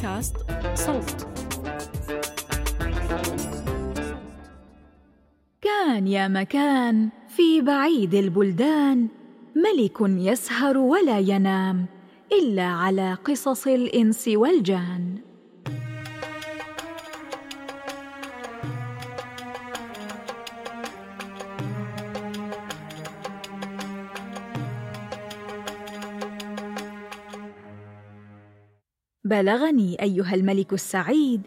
بودكاست صوت. كان يا مكان في بعيد البلدان ملك يسهر ولا ينام إلا على قصص الإنس والجان. بلغني أيها الملك السعيد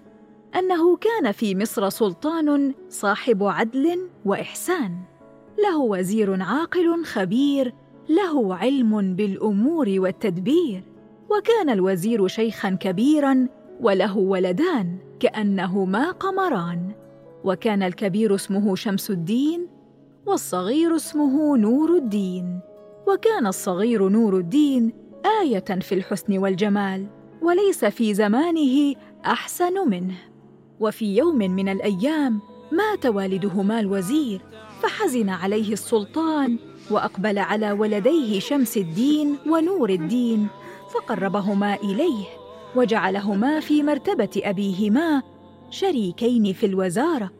أنه كان في مصر سلطان صاحب عدل وإحسان. له وزير عاقل خبير له علم بالأمور والتدبير وكان الوزير شيخا كبيرا وله ولدان كانهما قمران. وكان الكبير اسمه شمس الدين والصغير اسمه نور الدين. وكان الصغير نور الدين آية في الحسن والجمال. وليس في زمانه أحسن منه. وفي يوم من الأيام مات والدهما الوزير فحزن عليه السلطان وأقبل على ولديه شمس الدين ونور الدين فقربهما إليه وجعلهما في مرتبة أبيهما شريكين في الوزارة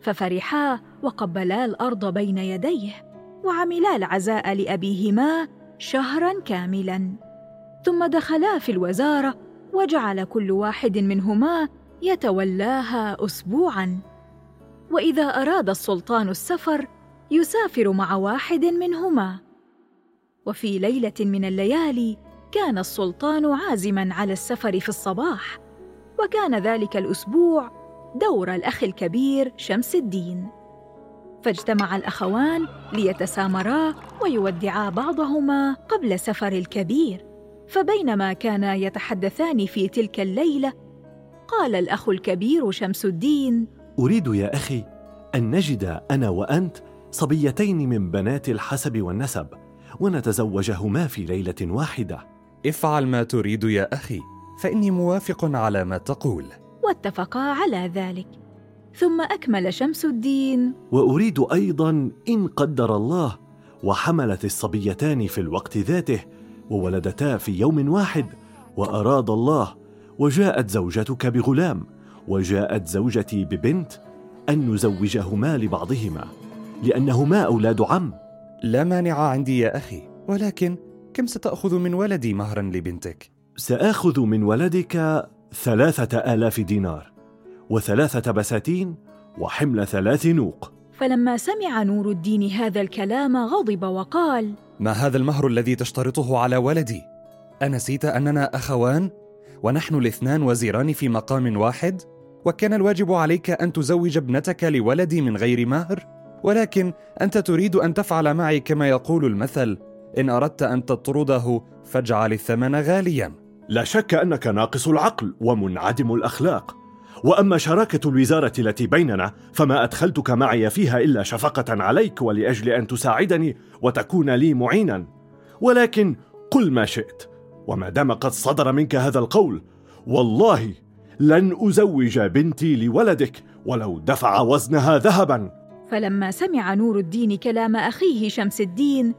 ففرحا وقبلا الأرض بين يديه وعملا العزاء لأبيهما شهرا كاملا. ثم دخلا في الوزارة وجعل كل واحد منهما يتولاها اسبوعا. وإذا أراد السلطان السفر يسافر مع واحد منهما. وفي ليلة من الليالي كان السلطان عازما على السفر في الصباح. وكان ذلك الأسبوع دور الأخ الكبير شمس الدين. فاجتمع الأخوان ليتسامرا ويودعا بعضهما قبل سفر الكبير. فبينما كانا يتحدثان في تلك الليلة قال الأخ الكبير شمس الدين أريد يا أخي أن نجد أنا وأنت صبيتين من بنات الحسب والنسب ونتزوجهما في ليلة واحدة. افعل ما تريد يا أخي فإني موافق على ما تقول. واتفقا على ذلك. ثم أكمل شمس الدين. وأريد أيضا إن قدر الله وحملت الصبيتان في الوقت ذاته وولدتا في يوم واحد وأراد الله وجاءت زوجتك بغلام وجاءت زوجتي ببنت أن نزوجهما لبعضهما لأنهما أولاد عم. لا مانع عندي يا أخي ولكن كم ستأخذ من ولدي مهرا لبنتك؟ سأخذ من ولدك ثلاثة آلاف دينار وثلاثة بساتين وحمل ثلاث نوق. فلما سمع نور الدين هذا الكلام غضب وقال ما هذا المهر الذي تشترطه على ولدي؟ أنسيت أننا أخوان ونحن الاثنان وزيران في مقام واحد؟ وكان الواجب عليك أن تزوج ابنتك لولدي من غير مهر؟ ولكن أنت تريد أن تفعل معي كما يقول المثل إن أردت أن تطرده فاجعل الثمن غاليا. لا شك أنك ناقص العقل ومنعدم الأخلاق. وأما شراكة الوزارة التي بيننا فما أدخلتك معي فيها إلا شفقة عليك ولأجل أن تساعدني وتكون لي معينا. ولكن قل ما شئت وما دام قد صدر منك هذا القول والله لن أزوج بنتي لولدك ولو دفع وزنها ذهبا. فلما سمع نور الدين كلام أخيه شمس الدين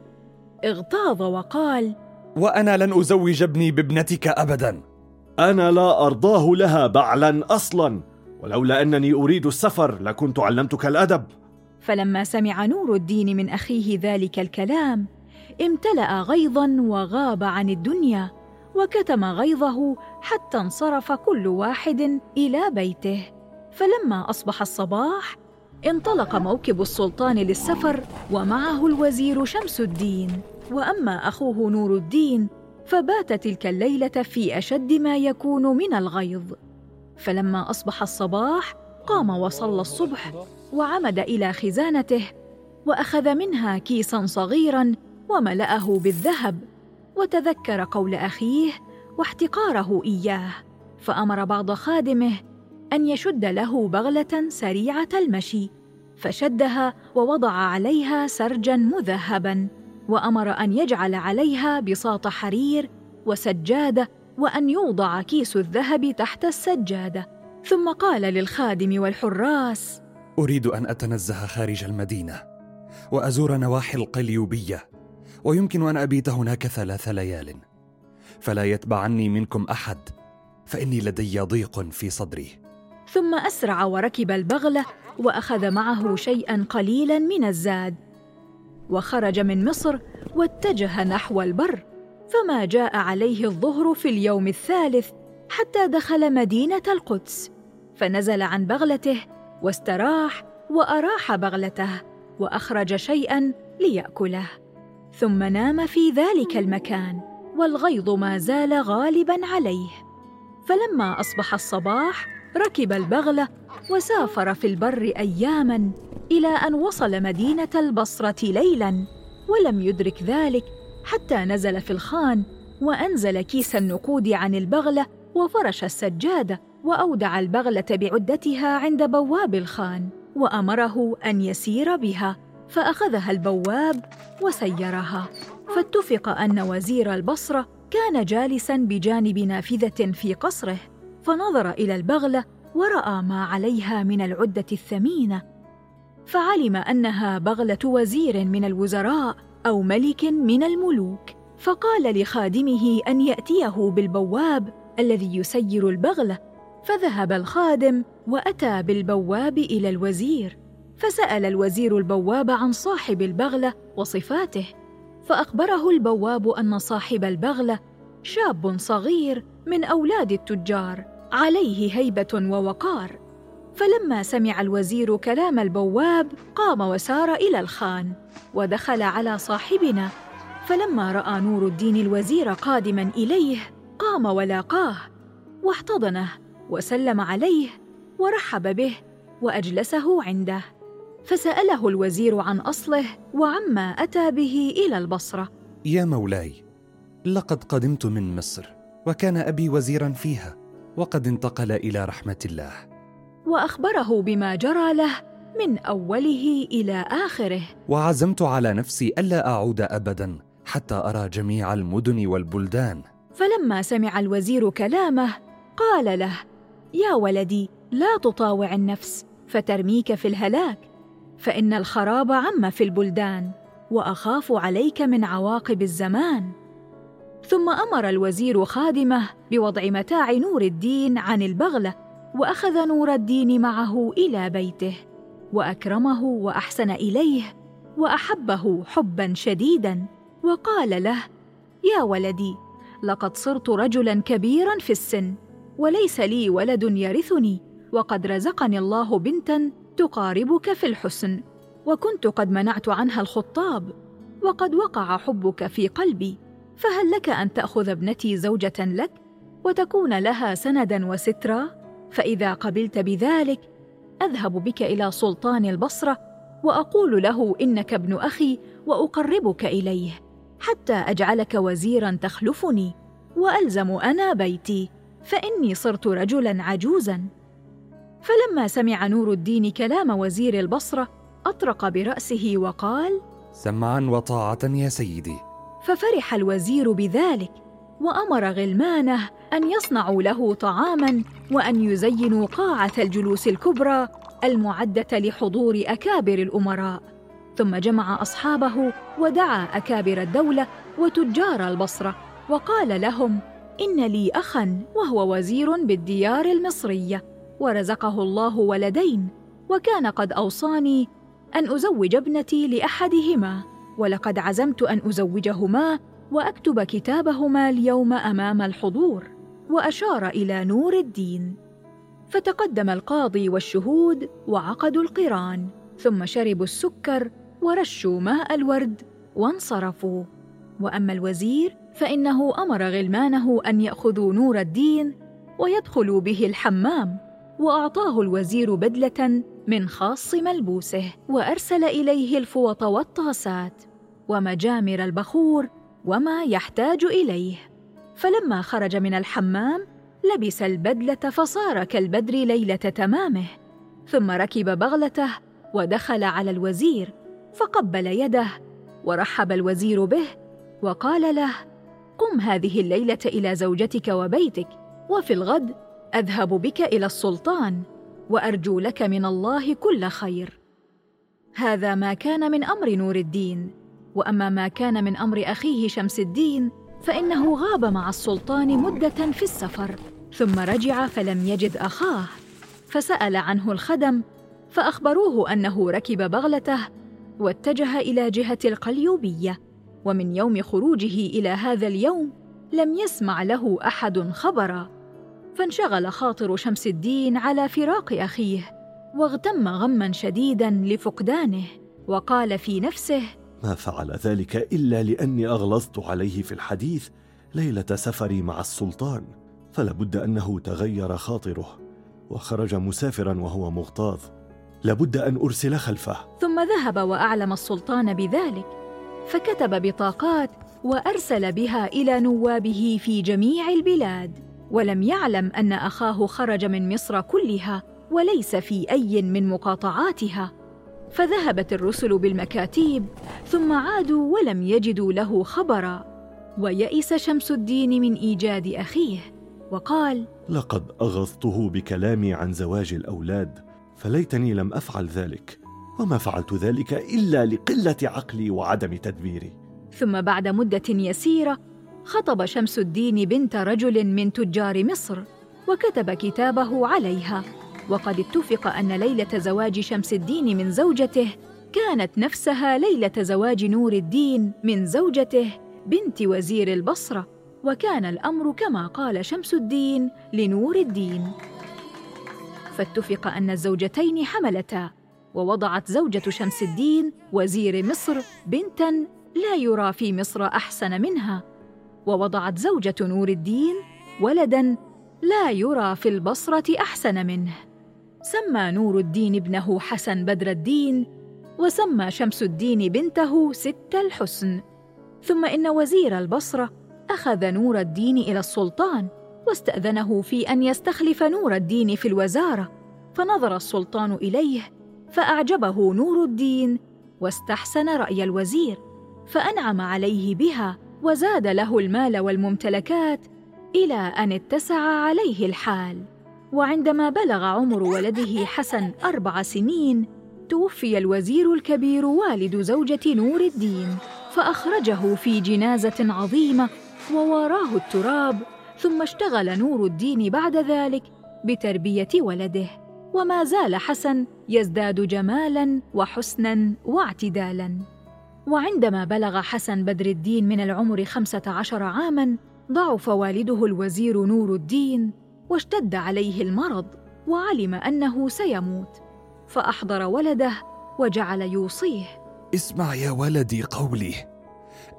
اغتاظ وقال وأنا لن أزوج ابني بابنتك ابدا. أنا لا أرضاه لها بعلا أصلا. ولولا أنني أريد السفر لكنت علمتك الأدب. فلما سمع نور الدين من أخيه ذلك الكلام امتلأ غيظا وغاب عن الدنيا وكتم غيظه حتى انصرف كل واحد إلى بيته. فلما أصبح الصباح انطلق موكب السلطان للسفر ومعه الوزير شمس الدين. وأما أخوه نور الدين فبات تلك الليلة في أشد ما يكون من الغيظ. فلما أصبح الصباح قام وصلى الصبح وعمد إلى خزانته وأخذ منها كيسا صغيرا وملأه بالذهب وتذكر قول أخيه واحتقاره إياه. فأمر بعض خادمه أن يشد له بغلة سريعة المشي فشدها ووضع عليها سرجا مذهبا. وأمر أن يجعل عليها بساط حرير وسجادة وأن يوضع كيس الذهب تحت السجادة. ثم قال للخادم والحراس أريد أن أتنزه خارج المدينة وأزور نواحي القليوبية ويمكن أن أبيت هناك ثلاث ليال. فلا يتبعني منكم أحد فإني لدي ضيق في صدري. ثم أسرع وركب البغلة وأخذ معه شيئا قليلا من الزاد. وخرج من مصر واتجه نحو البر فما جاء عليه الظهر في اليوم الثالث حتى دخل مدينة القدس فنزل عن بغلته واستراح وأراح بغلته وأخرج شيئا ليأكله ثم نام في ذلك المكان والغيظ ما زال غالبا عليه. فلما أصبح الصباح ركب البغلة وسافر في البر اياما إلى أن وصل مدينة البصرة ليلا ولم يدرك ذلك حتى نزل في الخان وأنزل كيس النقود عن البغلة وفرش السجادة وأودع البغلة بعدتها عند بواب الخان وأمره أن يسير بها فأخذها البواب وسيرها. فاتفق أن وزير البصرة كان جالسا بجانب نافذة في قصره فنظر إلى البغلة ورأى ما عليها من العدة الثمينة فعلم أنها بغلة وزير من الوزراء أو ملك من الملوك. فقال لخادمه أن يأتيه بالبواب الذي يسير البغلة. فذهب الخادم وأتى بالبواب إلى الوزير. فسأل الوزير البواب عن صاحب البغلة وصفاته. فأخبره البواب أن صاحب البغلة شاب صغير من أولاد التجار عليه هيبة ووقار. فلما سمع الوزير كلام البواب قام وسار إلى الخان ودخل على صاحبنا. فلما رأى نور الدين الوزير قادما إليه قام ولاقاه واحتضنه وسلم عليه ورحب به وأجلسه عنده. فسأله الوزير عن أصله وعما أتى به إلى البصرة. يا مولاي لقد قدمت من مصر وكان أبي وزيرا فيها وقد انتقل إلى رحمة الله. وأخبره بما جرى له من أوله إلى آخره. وعزمت على نفسي ألا أعود ابدا حتى أرى جميع المدن والبلدان. فلما سمع الوزير كلامه قال له يا ولدي لا تطاوع النفس فترميك في الهلاك فإن الخراب عم في البلدان وأخاف عليك من عواقب الزمان. ثم أمر الوزير خادمه بوضع متاع نور الدين عن البغلة وأخذ نور الدين معه إلى بيته وأكرمه وأحسن إليه وأحبه حبا شديدا وقال له يا ولدي لقد صرت رجلا كبيرا في السن وليس لي ولد يرثني وقد رزقني الله بنتا تقاربك في الحسن وكنت قد منعت عنها الخطاب وقد وقع حبك في قلبي فهل لك أن تأخذ ابنتي زوجة لك وتكون لها سندا وسترا؟ فإذا قبلت بذلك أذهب بك إلى سلطان البصرة وأقول له إنك ابن أخي وأقربك إليه حتى أجعلك وزيرا تخلفني وألزم أنا بيتي فإني صرت رجلا عجوزا. فلما سمع نور الدين كلام وزير البصرة أطرق برأسه وقال سمعا وطاعة يا سيدي. ففرح الوزير بذلك. وأمر غلمانه أن يصنعوا له طعاما وأن يزينوا قاعة الجلوس الكبرى المعدة لحضور أكابر الأمراء. ثم جمع أصحابه ودعا أكابر الدولة وتجار البصرة وقال لهم إن لي اخا وهو وزير بالديار المصرية ورزقه الله ولدين وكان قد أوصاني أن أزوج ابنتي لأحدهما ولقد عزمت أن أزوجهما وأكتب كتابهما اليوم أمام الحضور وأشار إلى نور الدين. فتقدم القاضي والشهود وعقدوا القران ثم شربوا السكر ورشوا ماء الورد وانصرفوا. وأما الوزير فإنه أمر غلمانه أن يأخذوا نور الدين ويدخلوا به الحمام وأعطاه الوزير بدلة من خاص ملبوسه وأرسل إليه الفوط والطاسات. ومجامر البخور وما يحتاج إليه. فلما خرج من الحمام لبس البدلة فصار كالبدر ليلة تمامه ثم ركب بغلته ودخل على الوزير فقبل يده ورحب الوزير به وقال له قم هذه الليلة إلى زوجتك وبيتك وفي الغد أذهب بك إلى السلطان وأرجو لك من الله كل خير. هذا ما كان من أمر نور الدين. وأما ما كان من أمر أخيه شمس الدين فإنه غاب مع السلطان مدة في السفر ثم رجع فلم يجد أخاه. فسأل عنه الخدم فأخبروه أنه ركب بغلته واتجه إلى جهة القليوبية ومن يوم خروجه إلى هذا اليوم لم يسمع له أحد خبرا. فانشغل خاطر شمس الدين على فراق أخيه واغتم غما شديدا لفقدانه وقال في نفسه ما فعل ذلك إلا لأني أغلظت عليه في الحديث ليلة سفري مع السلطان فلابد أنه تغير خاطره وخرج مسافرا وهو مغتاظ. لابد أن أرسل خلفه. ثم ذهب وأعلم السلطان بذلك فكتب بطاقات وأرسل بها إلى نوابه في جميع البلاد ولم يعلم أن أخاه خرج من مصر كلها وليس في أي من مقاطعاتها. فذهبت الرسل بالمكاتيب ثم عادوا ولم يجدوا له خبرا. ويئس شمس الدين من إيجاد أخيه وقال لقد اغضته بكلامي عن زواج الأولاد فليتني لم أفعل ذلك وما فعلت ذلك إلا لقلة عقلي وعدم تدبيري. ثم بعد مدة يسيرة خطب شمس الدين بنت رجل من تجار مصر وكتب كتابه عليها. وقد اتفق أن ليلة زواج شمس الدين من زوجته كانت نفسها ليلة زواج نور الدين من زوجته بنت وزير البصرة وكان الأمر كما قال شمس الدين لنور الدين. فاتفق أن الزوجتين حملتا ووضعت زوجة شمس الدين وزير مصر بنتا لا يرى في مصر أحسن منها ووضعت زوجة نور الدين ولدا لا يرى في البصرة أحسن منه. سمى نور الدين ابنه حسن بدر الدين وسمى شمس الدين بنته ست الحسن. ثم إن وزير البصرة أخذ نور الدين إلى السلطان واستأذنه في أن يستخلف نور الدين في الوزارة. فنظر السلطان إليه فأعجبه نور الدين واستحسن رأي الوزير فأنعم عليه بها وزاد له المال والممتلكات إلى أن اتسع عليه الحال. وعندما بلغ عمر ولده حسن أربع سنين توفي الوزير الكبير والد زوجة نور الدين فأخرجه في جنازة عظيمة وواراه التراب ثم اشتغل نور الدين بعد ذلك بتربية ولده وما زال حسن يزداد جمالا وحسنا واعتدالا. وعندما بلغ حسن بدر الدين من العمر خمسة عشر عاما ضعف والده الوزير نور الدين واشتد عليه المرض وعلم أنه سيموت فأحضر ولده وجعل يوصيه. اسمع يا ولدي قولي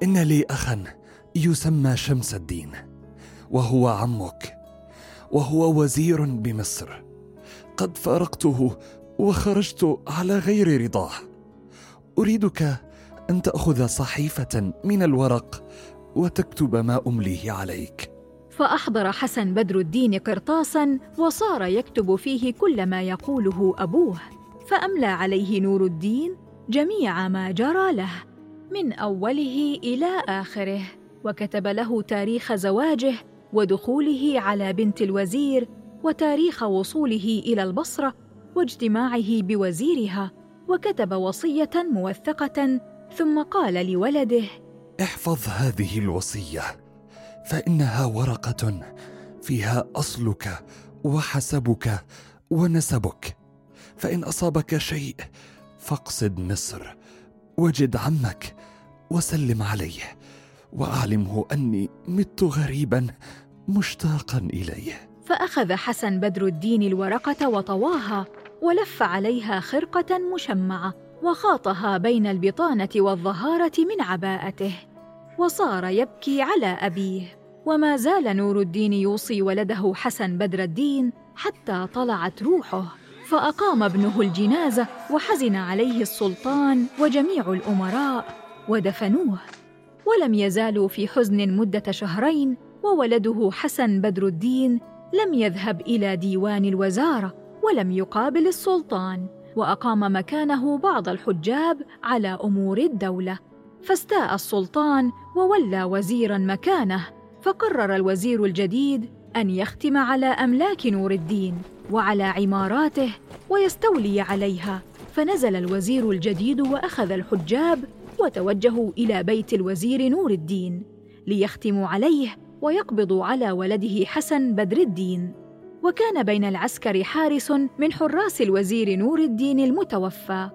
إن لي اخا يسمى شمس الدين وهو عمك وهو وزير بمصر. قد فارقته وخرجت على غير رضاه. أريدك أن تأخذ صحيفة من الورق وتكتب ما أمليه عليك. فأحضر حسن بدر الدين قرطاسا وصار يكتب فيه كل ما يقوله أبوه فأملى عليه نور الدين جميع ما جرى له من أوله إلى آخره وكتب له تاريخ زواجه ودخوله على بنت الوزير وتاريخ وصوله إلى البصرة واجتماعه بوزيرها وكتب وصية موثقة ثم قال لولده احفظ هذه الوصية. فإنها ورقة فيها أصلك وحسبك ونسبك. فإن أصابك شيء فاقصد مصر وجد عمك وسلم عليه وأعلمه أني مت غريبا مشتاقا إليه. فأخذ حسن بدر الدين الورقة وطواها ولف عليها خرقة مشمعة وخاطها بين البطانة والظهارة من عباءته وصار يبكي على أبيه. وما زال نور الدين يوصي ولده حسن بدر الدين حتى طلعت روحه فأقام ابنه الجنازة وحزن عليه السلطان وجميع الأمراء ودفنوه. ولم يزالوا في حزن مدة شهرين وولده حسن بدر الدين لم يذهب إلى ديوان الوزارة ولم يقابل السلطان وأقام مكانه بعض الحجاب على أمور الدولة. فاستاء السلطان وولى وزيرا مكانه فقرر الوزير الجديد أن يختم على أملاك نور الدين وعلى عماراته ويستولي عليها. فنزل الوزير الجديد وأخذ الحجاب وتوجهوا إلى بيت الوزير نور الدين ليختموا عليه ويقبض على ولده حسن بدر الدين. وكان بين العسكر حارس من حراس الوزير نور الدين المتوفى.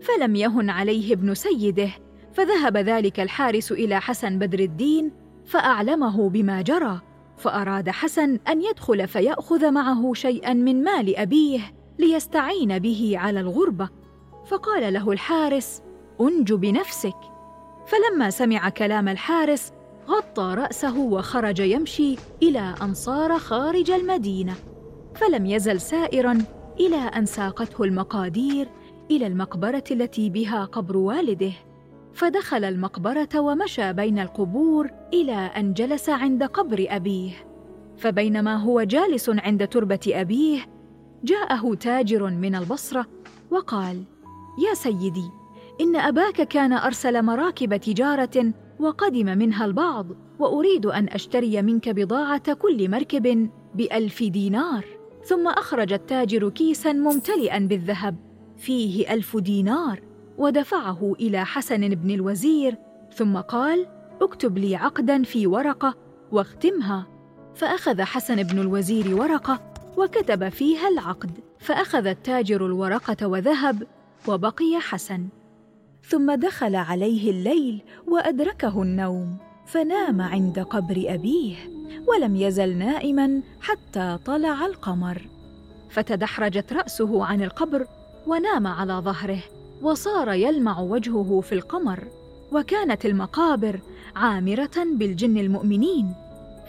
فلم يهن عليه ابن سيده فذهب ذلك الحارس إلى حسن بدر الدين فأعلمه بما جرى فأراد حسن أن يدخل فيأخذ معه شيئا من مال أبيه ليستعين به على الغربة. فقال له الحارس أنج بنفسك. فلما سمع كلام الحارس غطى رأسه وخرج يمشي إلى ان صار خارج المدينة. فلم يزل سائرا إلى أن ساقته المقادير إلى المقبرة التي بها قبر والده. فدخل المقبرة ومشى بين القبور إلى أن جلس عند قبر أبيه. فبينما هو جالس عند تربة أبيه جاءه تاجر من البصرة وقال يا سيدي إن أباك كان أرسل مراكب تجارة وقدم منها البعض وأريد أن أشتري منك بضاعة كل مركب بألف دينار. ثم أخرج التاجر كيسا ممتلئا بالذهب فيه ألف دينار. ودفعه إلى حسن بن الوزير ثم قال اكتب لي عقدا في ورقة واختمها. فأخذ حسن بن الوزير ورقة وكتب فيها العقد فأخذ التاجر الورقة وذهب وبقي حسن. ثم دخل عليه الليل وأدركه النوم فنام عند قبر أبيه ولم يزل نائما حتى طلع القمر. فتدحرجت رأسه عن القبر ونام على ظهره. وصار يلمع وجهه في القمر وكانت المقابر عامرة بالجن المؤمنين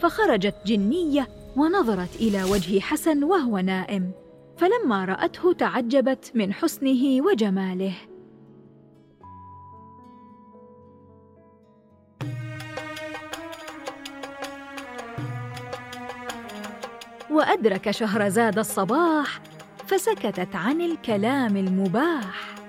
فخرجت جنية ونظرت إلى وجه حسن وهو نائم فلما رأته تعجبت من حسنه وجماله. وأدرك شهرزاد الصباح فسكتت عن الكلام المباح.